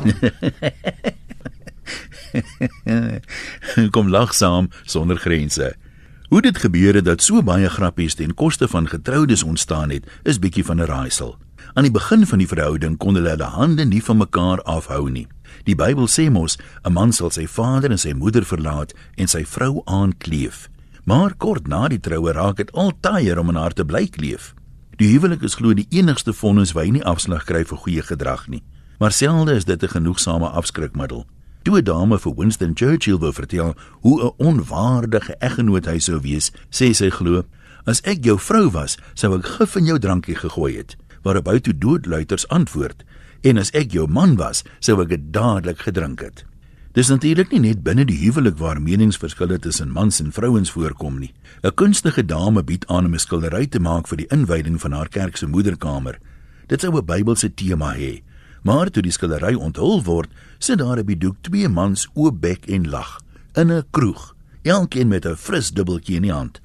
Kom lag saam sonder grense. Hoe dit gebeur het dat so baie grappies ten koste van getroudes ontstaan het, is bietjie van 'n raaisel. Aan die begin van die verhouding kon hulle hulle hande nie van mekaar afhou nie. Die Bybel sê mos 'n man sal sy vader en sy moeder verlaat en sy vrou aankleef. Maar kort na die troue raak dit altaaier om aan haar te bly kleef. Die huwelik is glo die enigste vonnis waar jy nie afslag kry vir goeie gedrag nie. Maar selde is dit 'n genoegsame afskrikmiddel. Toe 'n dame vir Winston Churchill wou vertel hoe 'n onwaardige eggenoot hy sou wees, sê sy glo: "As ek jou vrou was, sou ek gif in jou drankie gegooi het." Waarop hy toe doodluiters antwoord: "En as ek jou man was, sou ek dit dadelik gedrink het." Dis natuurlik nie net binne die huwelik waar meningsverskille tussen mans en vrouens voorkom nie. 'n Kunstige dame bied aan om 'n skildery te maak vir die inwyding van haar kerk se moederkamer. Dit sou 'n Bybelse tema hê. Maar toe die skildery onthul word, sit daar op die doek twee mans oop bek en lag in 'n kroeg, elkeen met 'n fris dubbeltjie in die hand.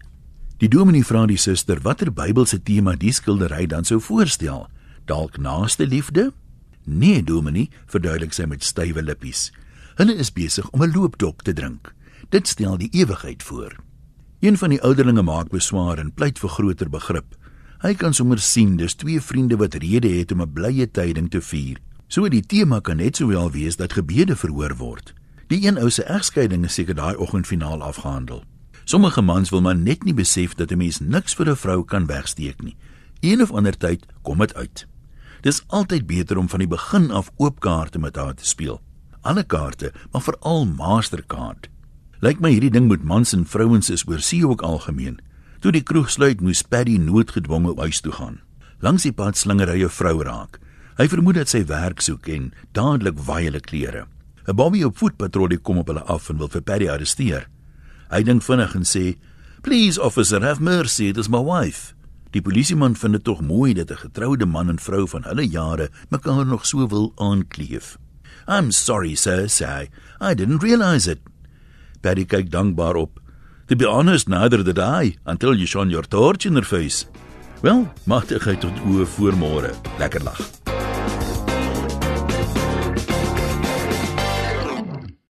Die dominee vra die suster watter Bybelse tema die skildery dan sou voorstel. Dalk naaste liefde? Nee, dominee, verduidelik sy met stywe lippies. Hulle is besig om 'n loopdop te drink. Dit stel die ewigheid voor. Een van die ouderlinge maak beswaar en pleit vir groter begrip. Hy kan sommer sien dis twee vriende wat rede het om 'n blye tyding te vier. So die tema kan net sowel wees dat gebede verhoor word. Die een ou se egskeiding is seker daai oggend finaal afgehandel. Sommige mans wil maar net nie besef dat 'n mens niks vir 'n vrou kan wegsteek nie. Een of ander tyd kom dit uit. Dis altyd beter om van die begin af oop kaarte met haar te speel alle kaarte, maar veral Mastercard. Lyk my hierdie ding met mans en vrouens is oor see ook algemeen. Toe die kroeg sluit, moes Paddy noodgedwonge huis toe gaan. Langs die pad slinger hy 'n vrou raak. Hy vermoed dat sy werk soek en dadelik waai hulle klere. 'n Bobby op voetpatrollie kom op hulle af en wil vir Paddy arresteer. Hy dink vinnig en sê: "Please officer, have mercy, it is my wife." Die polisieman vind dit tog mooi dat 'n getroude man en vrou van hulle jare mekaar nog so wil aankleef. I'm sorry, sir, say. I didn't realize it. Paddy kyk dankbaar op. To be honest, neither did I until you shone your torch in her face. Wel, magtigheid tot oë voor môre. Lekker lag.